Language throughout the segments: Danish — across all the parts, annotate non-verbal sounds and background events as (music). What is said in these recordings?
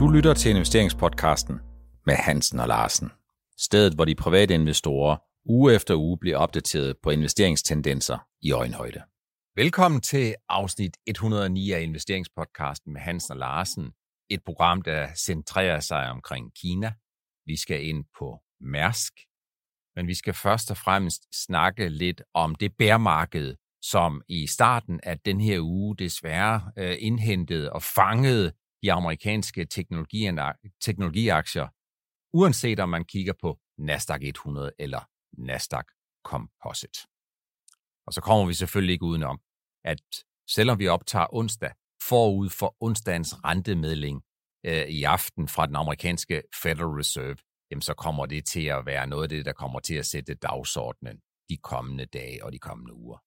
Du lytter til investeringspodcasten med Hansen og Larsen. Stedet, hvor de private investorer uge efter uge bliver opdateret på investeringstendenser i øjenhøjde. Velkommen til afsnit 109 af investeringspodcasten med Hansen og Larsen. Et program, der centrerer sig omkring Kina. Vi skal ind på Mærsk, men vi skal først og fremmest snakke lidt om det bærmarked, som i starten af den her uge desværre øh, indhentede og fangede de amerikanske teknologiaktier, uanset om man kigger på Nasdaq 100 eller Nasdaq Composite. Og så kommer vi selvfølgelig ikke udenom, at selvom vi optager onsdag forud for onsdagens rentemedling øh, i aften fra den amerikanske Federal Reserve, jamen så kommer det til at være noget af det, der kommer til at sætte dagsordenen de kommende dage og de kommende uger.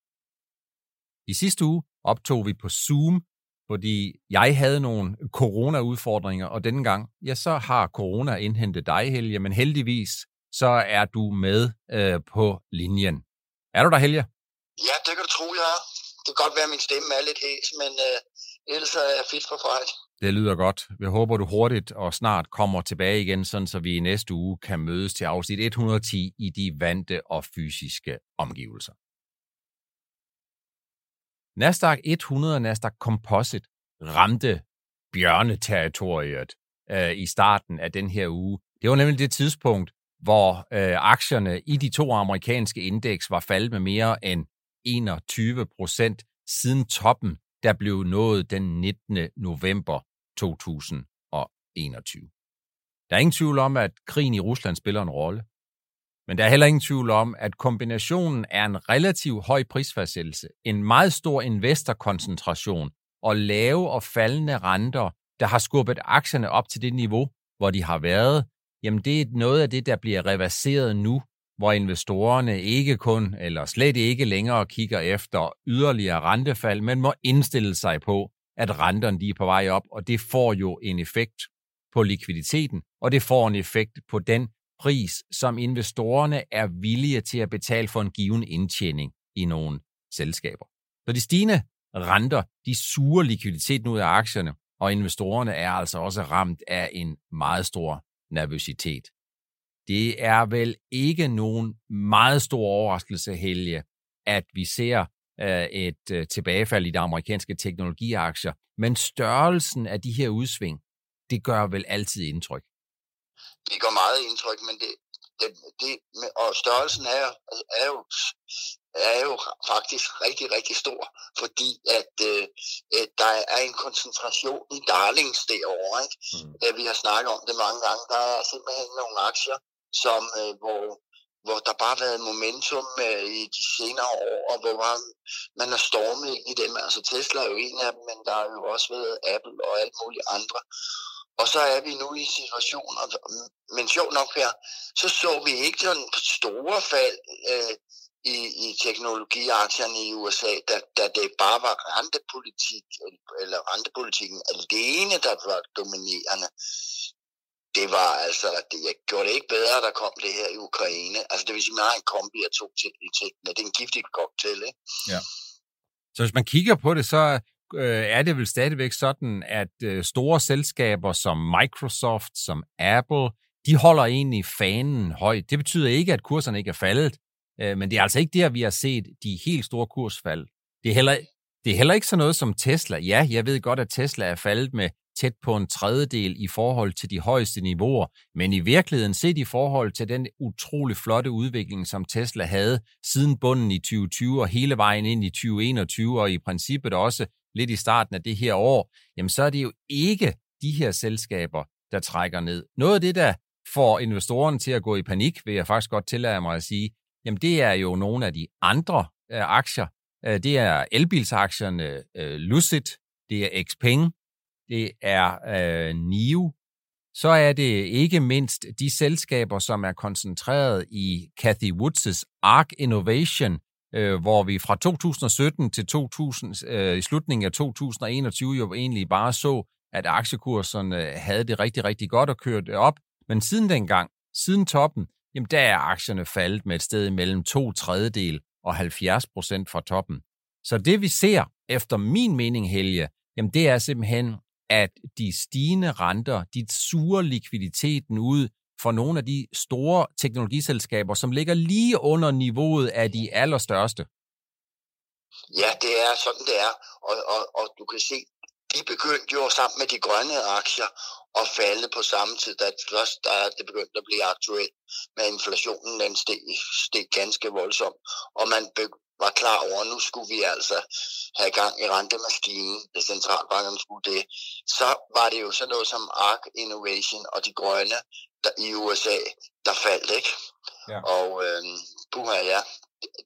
I sidste uge optog vi på Zoom fordi jeg havde nogle corona-udfordringer, og denne gang, ja, så har corona indhentet dig, Helge, men heldigvis, så er du med øh, på linjen. Er du der, Helge? Ja, det kan du tro, jeg er. Det kan godt være, at min stemme er lidt hæs, men øh, ellers er jeg fit for fight. Det lyder godt. Vi håber, du hurtigt og snart kommer tilbage igen, sådan så vi i næste uge kan mødes til afsnit 110 i de vante og fysiske omgivelser. Nasdaq 100 og Nasdaq Composite ramte bjørneterritoriet øh, i starten af den her uge. Det var nemlig det tidspunkt, hvor øh, aktierne i de to amerikanske indeks var faldet med mere end 21 procent siden toppen, der blev nået den 19. november 2021. Der er ingen tvivl om, at krigen i Rusland spiller en rolle. Men der er heller ingen tvivl om, at kombinationen er en relativt høj prisfastsættelse, en meget stor investorkoncentration og lave og faldende renter, der har skubbet aktierne op til det niveau, hvor de har været, jamen det er noget af det, der bliver reverseret nu, hvor investorerne ikke kun, eller slet ikke længere kigger efter yderligere rentefald, men må indstille sig på, at renterne de er på vej op, og det får jo en effekt på likviditeten, og det får en effekt på den pris, som investorerne er villige til at betale for en given indtjening i nogle selskaber. Så de stigende renter, de suger likviditeten ud af aktierne, og investorerne er altså også ramt af en meget stor nervøsitet. Det er vel ikke nogen meget stor overraskelse, Helge, at vi ser øh, et øh, tilbagefald i de amerikanske teknologiaktier, men størrelsen af de her udsving, det gør vel altid indtryk det gør meget indtryk, men det, det, det og størrelsen er, er, jo, er jo faktisk rigtig, rigtig stor, fordi at øh, der er en koncentration i darlings derovre. Ikke? Mm. Vi har snakket om det mange gange. Der er simpelthen nogle aktier, som, øh, hvor, hvor der bare har været momentum øh, i de senere år, og hvor man, man er stormet i dem. Altså Tesla er jo en af dem, men der har jo også været Apple og alle mulige andre. Og så er vi nu i situationer, men sjovt nok her, så så vi ikke sådan store fald øh, i, i teknologiaktierne i USA, da, da det bare var rentepolitik, eller rentepolitikken alene, der var dominerende. Det var altså, det, jeg gjorde det ikke bedre, der kom det her i Ukraine. Altså det vil sige, at man har en kombi af to ting. Det er en giftig cocktail, ikke? Ja. Så hvis man kigger på det, så øh, er det vel stadigvæk sådan, at øh, store selskaber som Microsoft, som Apple, de holder egentlig fanen højt. Det betyder ikke, at kurserne ikke er faldet, øh, men det er altså ikke der, vi har set de helt store kursfald. Det er heller, det er heller ikke sådan noget som Tesla. Ja, jeg ved godt, at Tesla er faldet med tæt på en tredjedel i forhold til de højeste niveauer, men i virkeligheden set i forhold til den utrolig flotte udvikling, som Tesla havde siden bunden i 2020 og hele vejen ind i 2021, og i princippet også lidt i starten af det her år, jamen så er det jo ikke de her selskaber, der trækker ned. Noget af det, der får investorerne til at gå i panik, vil jeg faktisk godt tillade mig at sige, jamen det er jo nogle af de andre øh, aktier. Øh, det er elbilsaktierne øh, Lucid, det er Xpeng, det er øh, NIO, så er det ikke mindst de selskaber, som er koncentreret i Cathy Woods' ARK Innovation, øh, hvor vi fra 2017 til 2000, øh, i slutningen af 2021 jo egentlig bare så, at aktiekurserne øh, havde det rigtig, rigtig godt og kørte op. Men siden dengang, siden toppen, jamen der er aktierne faldet med et sted mellem to tredjedel og 70 procent fra toppen. Så det vi ser, efter min mening, Helge, jamen det er simpelthen, at de stigende renter, de suger likviditeten ud for nogle af de store teknologiselskaber, som ligger lige under niveauet af de allerstørste? Ja, det er sådan, det er. Og, og, og du kan se, de begyndte jo sammen med de grønne aktier at falde på samme tid, da først da det begyndte at blive aktuelt med inflationen, den steg, steg ganske voldsomt. Og man var klar over, at nu skulle vi altså have gang i rentemaskinen, hvis centralbankerne skulle det. Så var det jo sådan noget som ARK Innovation og de grønne der, i USA, der faldt, ikke? Ja. Og øh, puha, ja,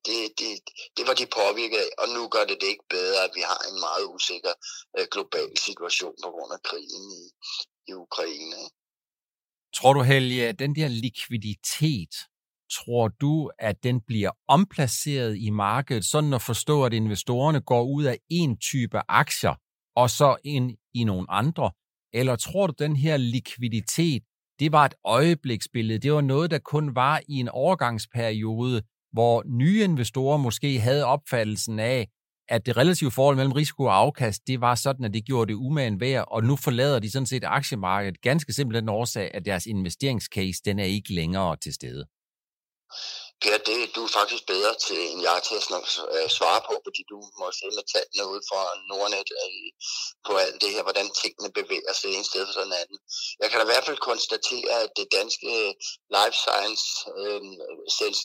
det, det, det var de påvirket af, og nu gør det det ikke bedre, at vi har en meget usikker øh, global situation på grund af krigen i, i Ukraine. Tror du, Helge, at den der likviditet, tror du, at den bliver omplaceret i markedet, sådan at forstå, at investorerne går ud af en type aktier, og så ind i nogle andre? Eller tror du, den her likviditet, det var et øjebliksbillede, det var noget, der kun var i en overgangsperiode, hvor nye investorer måske havde opfattelsen af, at det relative forhold mellem risiko og afkast, det var sådan, at det gjorde det umagen værd, og nu forlader de sådan set aktiemarkedet ganske simpelthen den årsag, at deres investeringscase, den er ikke længere til stede. Per, det du er faktisk bedre til end jeg til at øh, svare på, fordi du må se med tallene ud fra Nordnet øh, på alt det her, hvordan tingene bevæger sig en sted for sådan en anden. Jeg kan da i hvert fald konstatere, at det danske life science, øh,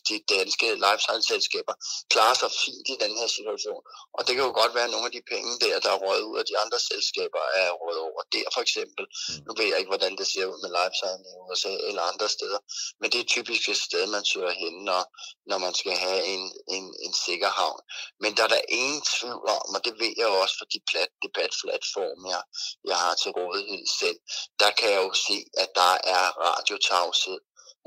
de danske life science selskaber klarer sig fint i den her situation. Og det kan jo godt være, at nogle af de penge der, der er røget ud af de andre selskaber, er røget over der for eksempel. Mm. Nu ved jeg ikke, hvordan det ser ud med life science i USA eller andre steder, men det er typisk et sted, man søger hen, når når, man skal have en, en, en sikker havn. Men der er der ingen tvivl om, og det ved jeg også for de plat, debatplatforme, jeg, jeg har til rådighed selv, der kan jeg jo se, at der er radiotavshed.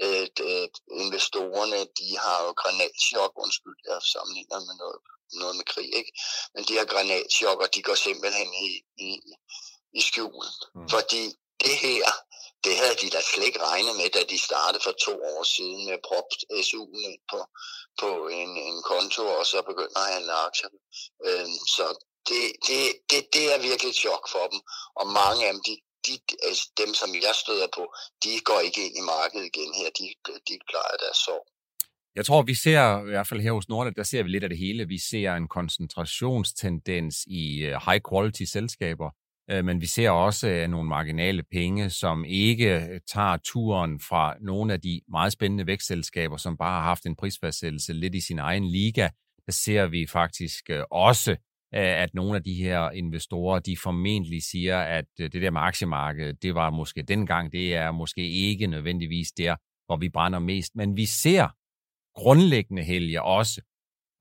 Øh, det, investorerne, de har jo granatchok, undskyld, jeg sammenligner med noget, noget med krig, ikke? Men de her granatchok, og de går simpelthen i, i, i skjul. Mm. Fordi det her, det havde de da slet ikke regnet med, da de startede for to år siden med propt SU'en på, på en, en konto, og så begyndte at handle aktier. Øhm, så det, det, det, det er virkelig et chok for dem, og mange af dem, de, de, altså dem som jeg støder på, de går ikke ind i markedet igen her, de, de plejer deres sorg. Jeg tror, vi ser, i hvert fald her hos Nordnet, der ser vi lidt af det hele. Vi ser en koncentrationstendens i øh, high quality selskaber, Øh, men vi ser også øh, nogle marginale penge, som ikke øh, tager turen fra nogle af de meget spændende vækstselskaber, som bare har haft en prisfastsættelse lidt i sin egen liga. Der ser vi faktisk også, at nogle af de her investorer, de formentlig siger, at det der med aktiemarkedet, det var måske dengang, det er måske ikke nødvendigvis der, hvor vi brænder mest. Men vi ser grundlæggende, Helge, også,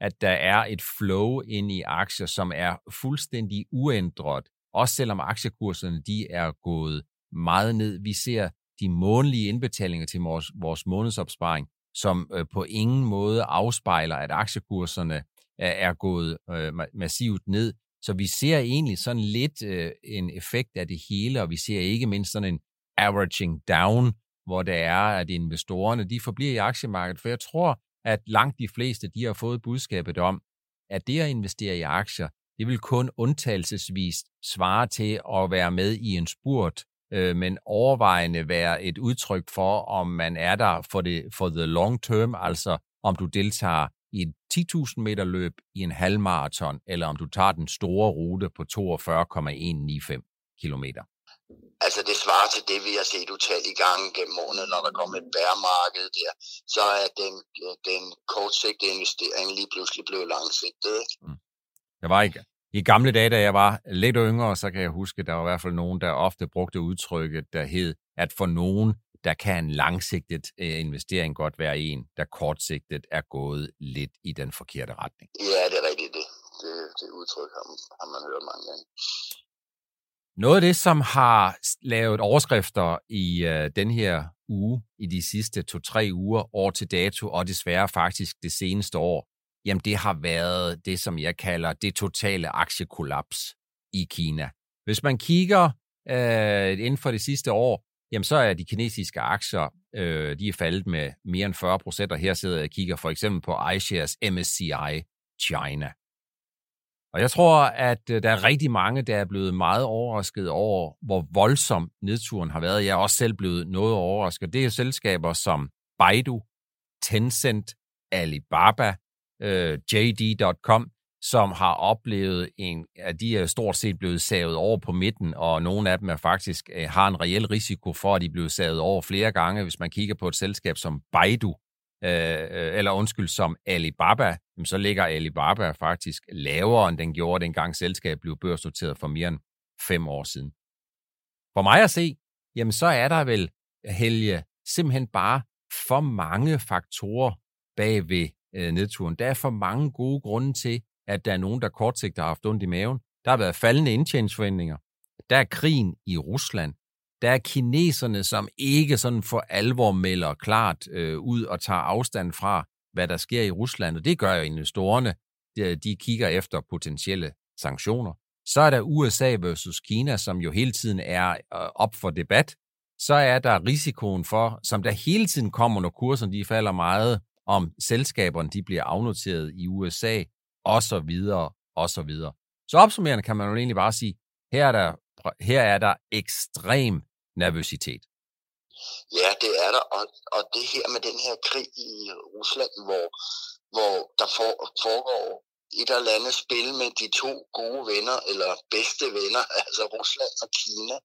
at der er et flow ind i aktier, som er fuldstændig uændret også selvom aktiekurserne de er gået meget ned. Vi ser de månedlige indbetalinger til vores, vores månedsopsparing, som øh, på ingen måde afspejler, at aktiekurserne er, er gået øh, massivt ned. Så vi ser egentlig sådan lidt øh, en effekt af det hele, og vi ser ikke mindst sådan en averaging down, hvor det er, at investorerne de forbliver i aktiemarkedet. For jeg tror, at langt de fleste de har fået budskabet om, at det at investere i aktier, det vil kun undtagelsesvis svare til at være med i en spurt, øh, men overvejende være et udtryk for, om man er der for, det, for the long term, altså om du deltager i et 10.000 meter løb i en halvmarathon, eller om du tager den store rute på 42,195 kilometer. Altså det svarer til det, vi har set utallige gange gennem måneden, når der kommer et bæremarked der, så er den, den kortsigtede investering lige pludselig blevet langsigtet. Ikke? Mm. Jeg var ikke, i gamle dage, da jeg var lidt yngre, så kan jeg huske, at der var i hvert fald nogen, der ofte brugte udtrykket, der hed, at for nogen, der kan en langsigtet øh, investering godt være en, der kortsigtet er gået lidt i den forkerte retning. Ja, det er rigtigt. Det, det, det udtryk har, har man hørt mange gange. Noget af det, som har lavet overskrifter i øh, den her uge, i de sidste to-tre uger, år til dato, og desværre faktisk det seneste år, jamen det har været det, som jeg kalder det totale aktiekollaps i Kina. Hvis man kigger øh, inden for det sidste år, jamen så er de kinesiske aktier, øh, de er faldet med mere end 40 procent, og her sidder jeg og kigger for eksempel på iShares MSCI China. Og jeg tror, at øh, der er rigtig mange, der er blevet meget overrasket over, hvor voldsom nedturen har været. Jeg er også selv blevet noget overrasket. Det er selskaber som Baidu, Tencent, Alibaba, øh, JD.com, som har oplevet, en, at de er stort set blevet savet over på midten, og nogle af dem er faktisk øh, har en reel risiko for, at de bliver savet over flere gange. Hvis man kigger på et selskab som Baidu, øh, øh eller undskyld, som Alibaba, så ligger Alibaba faktisk lavere, end den gjorde, dengang selskabet blev børsnoteret for mere end fem år siden. For mig at se, jamen så er der vel, Helge, simpelthen bare for mange faktorer bag ved øh, nedturen. Der er for mange gode grunde til, at der er nogen, der kortsigtet har haft ondt i maven. Der har været faldende indtjeningsforventninger. Der er krigen i Rusland. Der er kineserne, som ikke sådan for alvor melder klart øh, ud og tager afstand fra, hvad der sker i Rusland. Og det gør jo investorerne. De, de kigger efter potentielle sanktioner. Så er der USA versus Kina, som jo hele tiden er øh, op for debat. Så er der risikoen for, som der hele tiden kommer, når kurserne de falder meget, om selskaberne de bliver afnoteret i USA, og så videre, og så videre. Så opsummerende kan man jo egentlig bare sige, her er der, her er der ekstrem nervøsitet. Ja, det er der, og, og det her med den her krig i Rusland, hvor, hvor der for, foregår et eller andet spil med de to gode venner, eller bedste venner, (laughs) altså Rusland og Kina,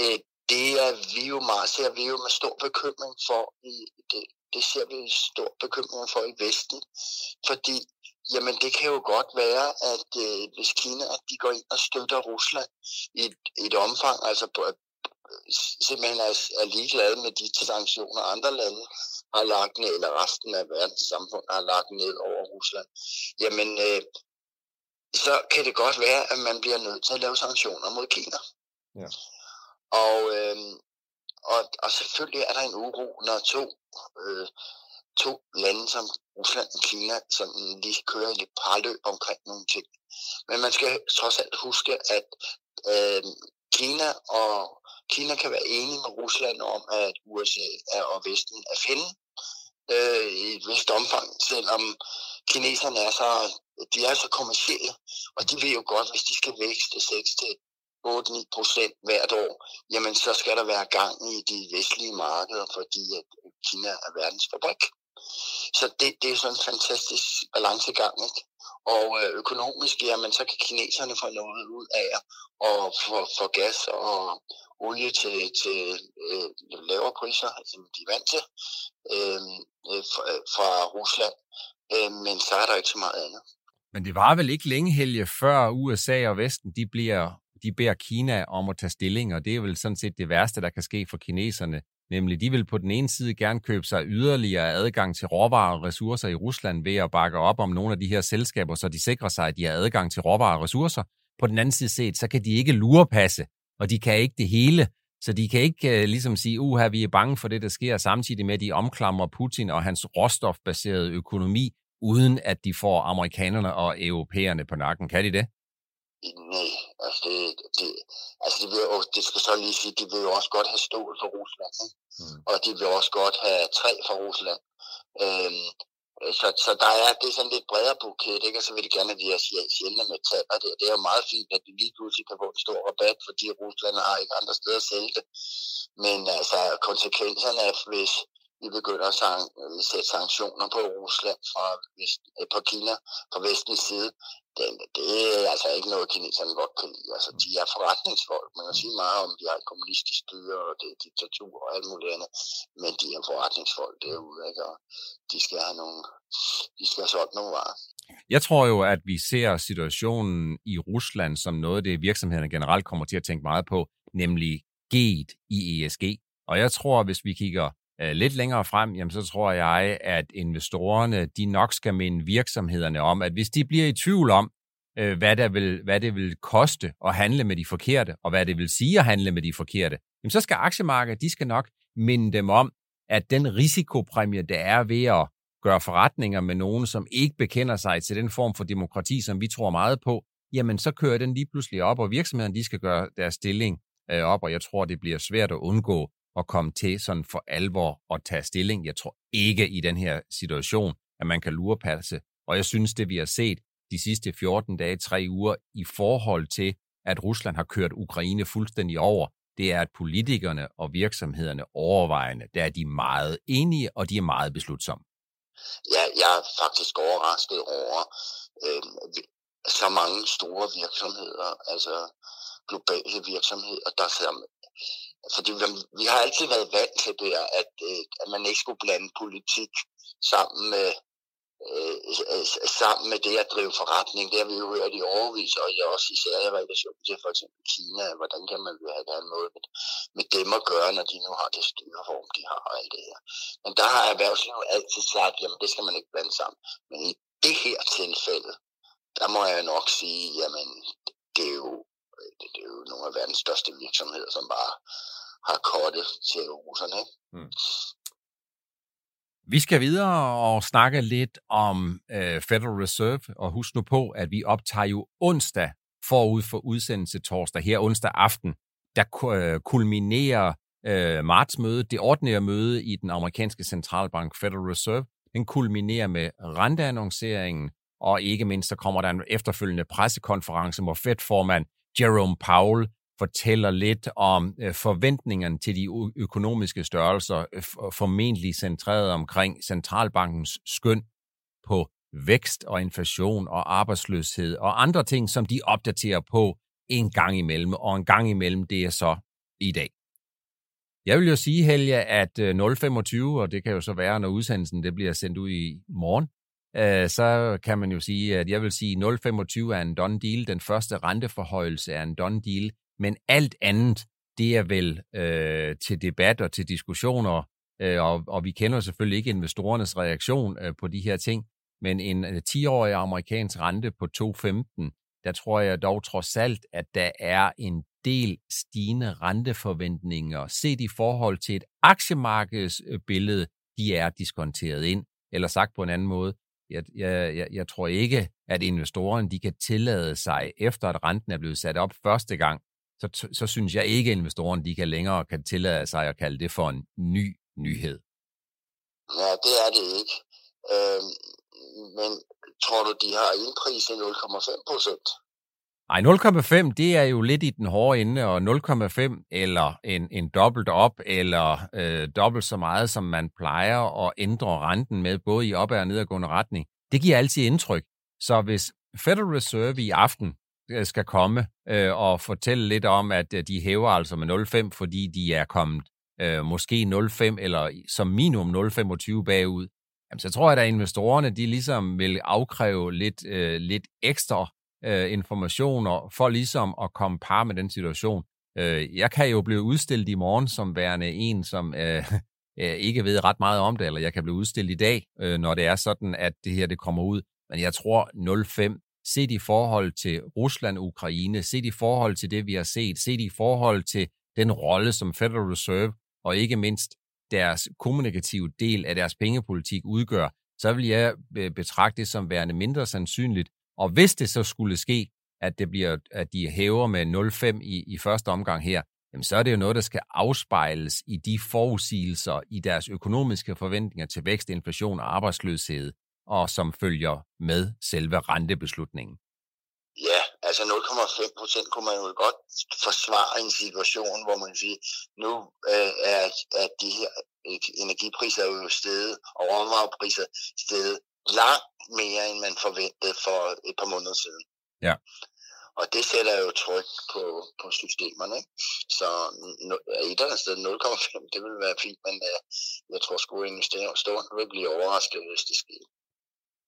øh, det er vi jo meget, ser vi jo med stor bekymring for i det, det ser vi stor bekymring for i Vesten, fordi jamen det kan jo godt være, at øh, hvis Kina at de går ind og støtter Rusland i et, et omfang, altså på, simpelthen er, er ligeglade med de sanktioner, andre lande har lagt ned, eller resten af verdens samfund har lagt ned over Rusland, jamen øh, så kan det godt være, at man bliver nødt til at lave sanktioner mod Kina. Ja. Og, øh, og, og selvfølgelig er der en uro, når to, øh, to lande som Rusland og Kina sådan lige kører lidt parløb omkring nogle ting. Men man skal trods alt huske, at øh, Kina og Kina kan være enige med Rusland om, at USA er, og Vesten er fjenden øh, i et vist omfang, selvom kineserne er så, de er så kommersielle, og de ved jo godt, hvis de skal vækste 6 til 8-9 procent hvert år, jamen så skal der være gang i de vestlige markeder, fordi at øh, Kina er verdens fabrik. Så det, det er sådan en fantastisk balancegang. Ikke? Og øh, økonomisk, jamen så kan kineserne få noget ud af at få, få gas og olie til, til øh, lavere priser, altså, end de er vant til, øh, øh fra, fra Rusland. Øh, men så er der ikke så meget andet. Men det var vel ikke længe, Helge, før USA og Vesten de bliver de beder Kina om at tage stilling, og det er vel sådan set det værste, der kan ske for kineserne. Nemlig, de vil på den ene side gerne købe sig yderligere adgang til råvarer og ressourcer i Rusland ved at bakke op om nogle af de her selskaber, så de sikrer sig, at de har adgang til råvarer og ressourcer. På den anden side set, så kan de ikke lurepasse, og de kan ikke det hele. Så de kan ikke uh, ligesom sige, uha, vi er bange for det, der sker, samtidig med, at de omklamrer Putin og hans råstofbaserede økonomi, uden at de får amerikanerne og europæerne på nakken. Kan de det? Nej, altså det, det, altså det, vil jo, det skal så lige sige, de vil jo også godt have stål for Rusland, ikke? Mm. og de vil også godt have træ for Rusland. Øhm, så, så der er, det er sådan lidt bredere buket, ikke? og så vil de gerne have de her sjældne metaller. Det, det er jo meget fint, at de lige pludselig kan få en stor rabat, fordi Rusland har ikke andre steder at sælge det. Men altså konsekvenserne af, hvis vi begynder at øh, sætte sanktioner på Rusland fra vest, øh, på Kina fra vestens side, det, det er altså ikke noget, kineserne godt kan lide. Altså, de er forretningsfolk. Man kan sige meget om, de har et kommunistisk styre, og det er diktatur og alt muligt andet. Men de er forretningsfolk derude, ikke? Og de skal have nogle, de skal have solgt nogle varer. Jeg tror jo, at vi ser situationen i Rusland som noget, det virksomhederne generelt kommer til at tænke meget på, nemlig G'et i ESG. Og jeg tror, hvis vi kigger øh, lidt længere frem, jamen så tror jeg, at investorerne de nok skal minde virksomhederne om, at hvis de bliver i tvivl om, øh, hvad, der vil, hvad det vil koste at handle med de forkerte, og hvad det vil sige at handle med de forkerte, jamen så skal aktiemarkedet, de skal nok minde dem om, at den risikopræmie, der er ved at gøre forretninger med nogen, som ikke bekender sig til den form for demokrati, som vi tror meget på, jamen så kører den lige pludselig op, og virksomhederne de skal gøre deres stilling øh, op, og jeg tror, det bliver svært at undgå at komme til sådan for alvor at tage stilling. Jeg tror ikke i den her situation, at man kan lurepasse. Og jeg synes, det vi har set, de sidste 14 dage, tre uger, i forhold til, at Rusland har kørt Ukraine fuldstændig over, det er, at politikerne og virksomhederne overvejende, der er de meget enige, og de er meget beslutsomme. Ja, jeg er faktisk overrasket over øh, så mange store virksomheder, altså globale virksomheder, der ser Altså, fordi vi har altid været vant til det, at, øh, at man ikke skulle blande politik sammen med, øh, sammen med det at drive forretning. Det har vi jo hørt i overvis, og jeg også især i relation til for eksempel Kina. Hvordan kan man have en måde med, med dem at gøre, når de nu har det styreform, de har og alt det her. Men der har erhvervslivet altid sagt, jamen det skal man ikke blande sammen. Men i det her tilfælde, der må jeg nok sige, jamen det er jo det er jo nogle af verdens største virksomheder, som bare har kortet til russerne. Mm. Vi skal videre og snakke lidt om øh, Federal Reserve, og husk nu på, at vi optager jo onsdag forud for udsendelse torsdag, her onsdag aften, der øh, kulminerer øh, martsmødet, det ordinære møde i den amerikanske centralbank Federal Reserve. Den kulminerer med renteannonceringen, og ikke mindst så kommer der en efterfølgende pressekonference, hvor Fed-formand Jerome Powell fortæller lidt om øh, forventningerne til de økonomiske størrelser, øh, formentlig centreret omkring centralbankens skøn på vækst og inflation og arbejdsløshed og andre ting, som de opdaterer på en gang imellem, og en gang imellem, det er så i dag. Jeg vil jo sige, Helge, at øh, 025, og det kan jo så være, når udsendelsen det bliver sendt ud i morgen, Øh, så kan man jo sige, at jeg vil sige, 025 er en done deal. Den første renteforhøjelse er en done deal. Men alt andet, det er vel øh, til debat og til diskussioner, øh, og, og vi kender selvfølgelig ikke investorernes reaktion øh, på de her ting, men en øh, 10-årig amerikansk rente på 2,15, der tror jeg dog trods alt, at der er en del stigende renteforventninger, set i forhold til et aktiemarkedsbillede, de er diskonteret ind. Eller sagt på en anden måde, jeg, jeg, jeg, jeg tror ikke, at investorerne de kan tillade sig, efter at renten er blevet sat op første gang, så, så synes jeg ikke, at investorerne de kan længere kan tillade sig at kalde det for en ny nyhed. Ja, det er det ikke. Øh, men tror du, de har indpriset 0,5 procent? Ej, 0,5 det er jo lidt i den hårde ende, og 0,5 eller en, en dobbelt op, eller øh, dobbelt så meget, som man plejer at ændre renten med, både i op- og nedadgående retning, det giver altid indtryk. Så hvis Federal Reserve i aften øh, skal komme øh, og fortælle lidt om, at øh, de hæver altså med 0,5, fordi de er kommet øh, måske 0,5 eller som minimum 0,25 bagud, jamen, så tror jeg, at investorerne de ligesom vil afkræve lidt, øh, lidt ekstra øh, informationer for ligesom at komme par med den situation. Øh, jeg kan jo blive udstillet i morgen som værende en, som øh, (laughs) øh, ikke ved ret meget om det, eller jeg kan blive udstillet i dag, øh, når det er sådan, at det her det kommer ud. Men jeg tror 0,5 set i forhold til Rusland-Ukraine, set i forhold til det, vi har set, set i forhold til den rolle, som Federal Reserve og ikke mindst deres kommunikative del af deres pengepolitik udgør, så vil jeg øh, betragte det som værende mindre sandsynligt. Og hvis det så skulle ske, at, det bliver, at de hæver med 0,5 i, i første omgang her, jamen så er det jo noget, der skal afspejles i de forudsigelser i deres økonomiske forventninger til vækst, inflation og arbejdsløshed, og som følger med selve rentebeslutningen? Ja, altså 0,5 procent kunne man jo godt forsvare en situation, hvor man siger, nu øh, er, at de her øh, energipriser jo steget, og råvarepriser steget langt mere, end man forventede for et par måneder siden. Ja. Og det sætter jo tryk på, på systemerne. Så et eller andet sted 0,5, det vil være fint, men øh, jeg tror sgu, at investorerne vil blive overrasket, hvis det sker.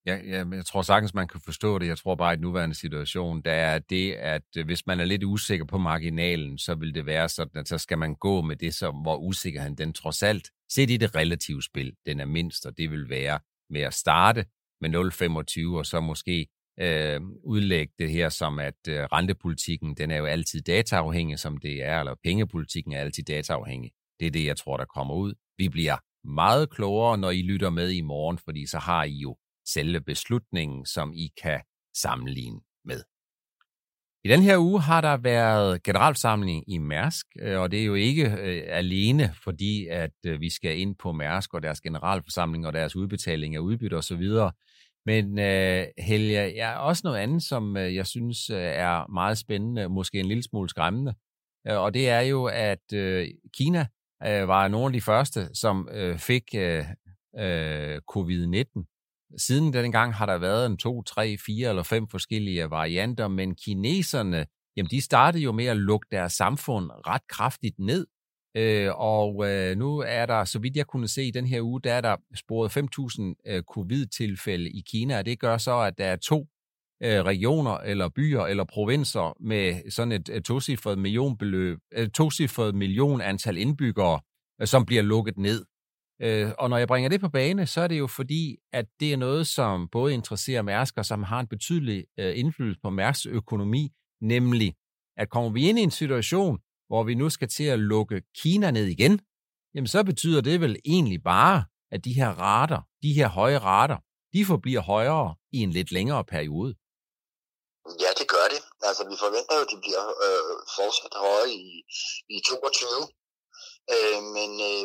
Ja, ja, jeg tror sagtens, man kan forstå det. Jeg tror bare, at i nuværende situation, der er det, at øh, hvis man er lidt usikker på marginalen, så vil det være sådan, at så skal man gå med det, som, hvor usikkerheden den trods alt, set i det relative spil, den er mindst, og det vil være med at starte med 0,25, og så måske øh, udlægge det her som, at øh, rentepolitikken, den er jo altid dataafhængig, som det er, eller pengepolitikken er altid dataafhængig. Det er det, jeg tror, der kommer ud. Vi bliver meget klogere, når I lytter med i morgen, fordi så har I jo selve beslutningen, som I kan sammenligne med. I den her uge har der været generalsamling i Mærsk, øh, og det er jo ikke øh, alene, fordi at øh, vi skal ind på Mærsk og deres generalforsamling og deres udbetaling af udbytte osv., Men øh, Helge, jeg er også noget andet, som øh, jeg synes øh, er meget spændende, måske en lille smule skræmmende. Øh, og det er jo, at øh, Kina øh, var nogle af de første, som øh, fik øh, øh, covid-19. Siden dengang har der været en to, tre, fire eller fem forskellige varianter, men kineserne, jamen de startede jo med at lukke deres samfund ret kraftigt ned. Øh, og øh, nu er der, så vidt jeg kunne se i den her uge, der er der sporet 5.000 øh, covid-tilfælde i Kina, og det gør så, at der er to øh, regioner eller byer eller provinser med sådan et, et tocifret millionbeløb, et tocifret million antal indbyggere, øh, som bliver lukket ned. Øh, og når jeg bringer det på bane, så er det jo fordi, at det er noget, som både interesserer Mærsk og som har en betydelig øh, indflydelse på Mærsks økonomi, nemlig at kommer vi ind i en situation, hvor vi nu skal til at lukke Kina ned igen, jamen så betyder det vel egentlig bare, at de her rater, de her høje rater, de forbliver højere i en lidt længere periode. Ja, det gør det. Altså, vi forventer jo, at de bliver øh, fortsat høje i, i 22. Øh, men øh,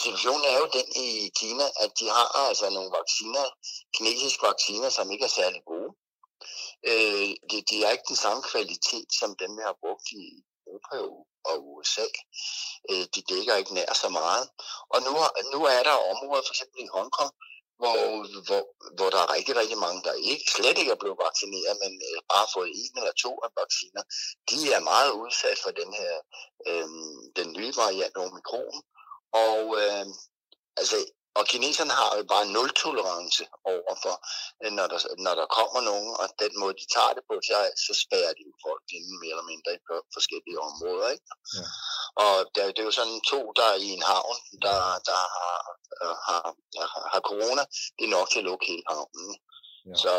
situationen er jo den i Kina, at de har altså nogle vacciner, kinesiske vacciner, som ikke er særlig gode. Øh, de, de er ikke den samme kvalitet som dem, vi har brugt i Europa og USA. Øh, de dækker ikke nær så meget. Og nu, nu er der områder, for eksempel i Hongkong, hvor, hvor, hvor der er rigtig, rigtig mange, der ikke, slet ikke er blevet vaccineret, men øh, bare fået en eller to af vacciner. De er meget udsat for den her, øh, den nye variant omikron. Og øh, altså, og kineserne har jo bare nul tolerance over for, øh, når der, når der kommer nogen, og den måde, de tager det på, så, så spærer de folk inden mere eller mindre i forskellige områder. Ikke? Ja. Og det, det er jo sådan to, der er i en havn, der, der har, øh, har, har, har corona, det er nok til at lukke hele havnen. Ja. Så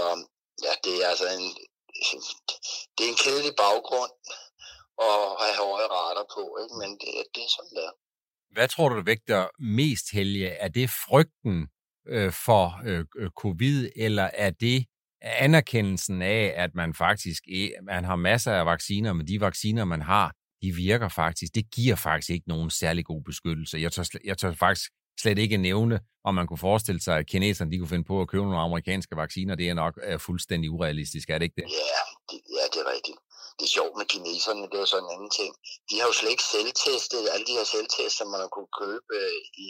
ja, det er altså en, det er en kedelig baggrund at have høje rater på, ikke? men det, det er sådan der. Hvad tror du, der vægter mest, Helge? Er det frygten øh, for øh, øh covid, eller er det anerkendelsen af, at man faktisk man har masser af vacciner, men de vacciner, man har, de virker faktisk. Det giver faktisk ikke nogen særlig god beskyttelse. Jeg tør, jeg tør faktisk slet ikke nævne, om man kunne forestille sig, at kineserne de kunne finde på at købe nogle amerikanske vacciner. Det er nok er fuldstændig urealistisk, er det ikke det? Ja, det, ja, det er sjovt med kineserne, det er sådan en anden ting. De har jo slet ikke selvtestet alle de her selvtest, som man har kunne købe øh, i,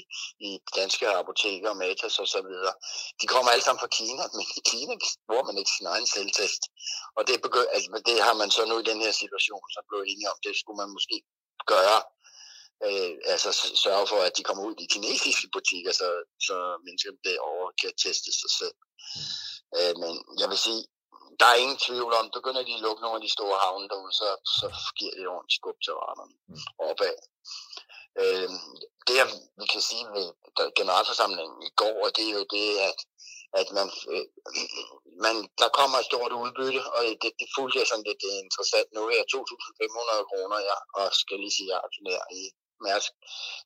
i danske apoteker, Matas og så videre. De kommer alle sammen fra Kina, men i Kina bruger man ikke sin egen selvtest. Og det, begy- altså, det har man så nu i den her situation, så blev enige om, det skulle man måske gøre øh, altså sørge for, at de kommer ud i kinesiske butikker, så, så mennesker derovre kan teste sig selv. Mm. Øh, men jeg vil sige, der er ingen tvivl om, begynder de at lukke nogle af de store havne derude, så, så giver det ordentligt skub til raterne mm. opad. Øh, det, vi kan sige ved generalforsamlingen i går, det er jo det, at, at man, øh, man, der kommer et stort udbytte, og det, det fulgte jeg sådan lidt interessant nu her, 2.500 kroner, ja, og skal lige sige aktionær i Mærsk.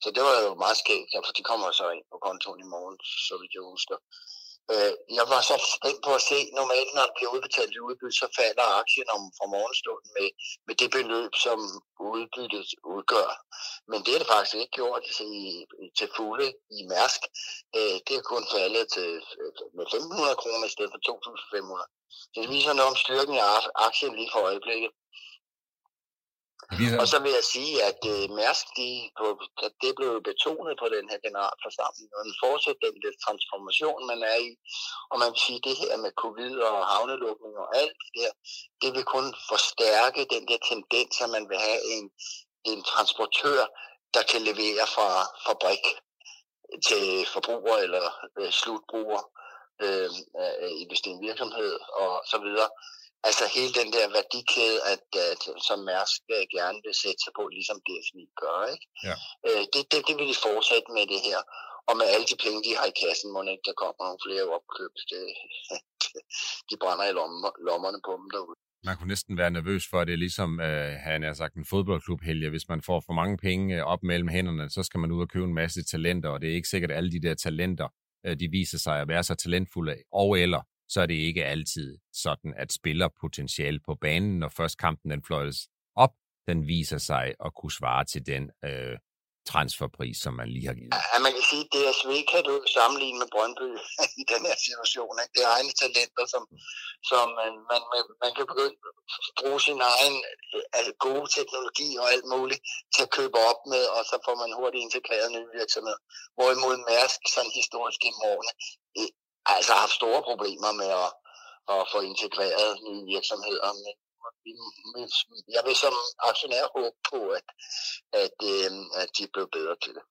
Så det var jo meget skægt, for de kommer så ind på kontoen i morgen, så vidt jeg husker. Øh, jeg var så spændt på at se, normalt når der bliver udbetalt i udbytte, så falder aktien om fra morgenstunden med, med det beløb, som udbyttet udgør. Men det er det faktisk ikke gjort i, til fulde i Mærsk. Øh, det er kun faldet til, med 1.500 kroner i stedet for 2.500. Det viser noget om styrken i aktien lige for øjeblikket. Og så vil jeg sige, at uh, Mærsk, de, på, det blev betonet på den her generalforsamling, og den fortsætter den der transformation, man er i. Og man vil sige, det her med covid og havnelukning og alt det der, det vil kun forstærke den der tendens, at man vil have en, en transportør, der kan levere fra fabrik til forbruger eller øh, slutbruger øh, øh i bestemt virksomhed og så videre Altså hele den der værdikæde, at, at som Mærsk øh, gerne vil sætte sig på, ligesom DSV gør. Ikke? Ja. Øh, det, det, det vil de fortsætte med det her. Og med alle de penge, de har i kassen, må ikke der kommer nogle flere opkøb. Det, (laughs) de brænder i lommer, lommerne på dem derude. Man kunne næsten være nervøs for, at det er ligesom, øh, han har sagt, en fodboldklub helge. Hvis man får for mange penge øh, op mellem hænderne, så skal man ud og købe en masse talenter, og det er ikke sikkert, at alle de der talenter, øh, de viser sig at være så talentfulde, og eller så er det ikke altid sådan, at spiller potentiale på banen, når først kampen den fløjtes op, den viser sig at kunne svare til den øh, transferpris, som man lige har givet. Ja, man kan sige, at DSV kan du sammenligne med Brøndby (laughs) i den her situation. Ikke? Det er egne talenter, som, som man, man, man kan begynde at bruge sin egen altså gode teknologi og alt muligt til at købe op med, og så får man hurtigt integreret nye virksomheder. Hvorimod Mærsk sådan historisk gennem altså har haft store problemer med at, at få integreret nye virksomheder. Men jeg vil som aktionær håbe på, at, at, øh, at de bliver bedre til det.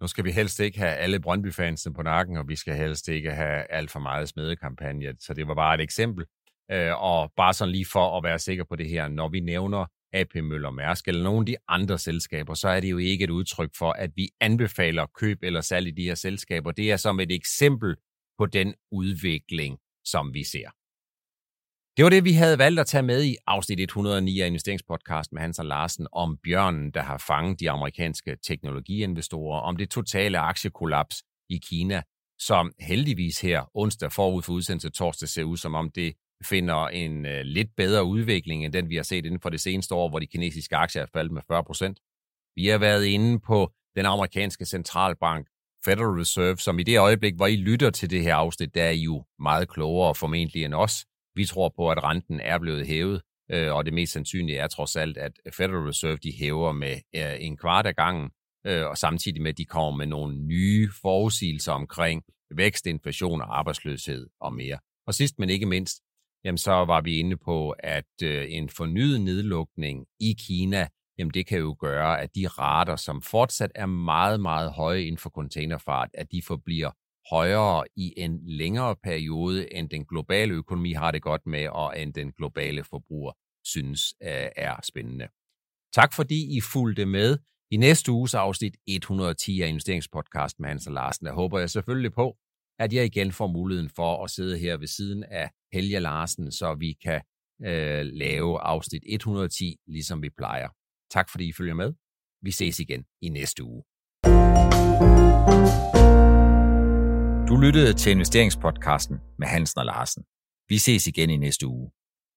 Nu skal vi helst ikke have alle Brøndby-fansene på nakken, og vi skal helst ikke have alt for meget smedekampagne. Så det var bare et eksempel. Øh, og bare sådan lige for at være sikker på det her, når vi nævner AP Møller Mærsk eller nogle af de andre selskaber, så er det jo ikke et udtryk for, at vi anbefaler køb eller salg i de her selskaber. Det er som et eksempel på den udvikling, som vi ser. Det var det, vi havde valgt at tage med i afsnit 109 af investeringspodcast med Hans og Larsen om bjørnen, der har fanget de amerikanske teknologiinvestorer, om det totale aktiekollaps i Kina, som heldigvis her onsdag forud for udsendelse torsdag ser ud som om det finder en øh, lidt bedre udvikling end den, vi har set inden for det seneste år, hvor de kinesiske aktier er faldet med 40 procent. Vi har været inde på den amerikanske centralbank Federal Reserve, som i det øjeblik, hvor I lytter til det her afsnit, der er I jo meget klogere formentlig end os. Vi tror på, at renten er blevet hævet, øh, og det mest sandsynlige er trods alt, at Federal Reserve de hæver med øh, en kvart af gangen, øh, og samtidig med, at de kommer med nogle nye forudsigelser omkring vækst, inflation og arbejdsløshed og mere. Og sidst men ikke mindst, jamen så var vi inde på, at en fornyet nedlukning i Kina, jamen det kan jo gøre, at de rater, som fortsat er meget, meget høje inden for containerfart, at de forbliver højere i en længere periode, end den globale økonomi har det godt med, og end den globale forbruger synes øh, er spændende. Tak fordi I fulgte med i næste uges afsnit 110 af investeringspodcast med Hans og Larsen. Jeg håber jeg selvfølgelig på, at jeg igen får muligheden for at sidde her ved siden af Helge Larsen, så vi kan øh, lave afsnit 110, ligesom vi plejer. Tak fordi I følger med. Vi ses igen i næste uge. Du lyttede til investeringspodcasten med Hansen og Larsen. Vi ses igen i næste uge.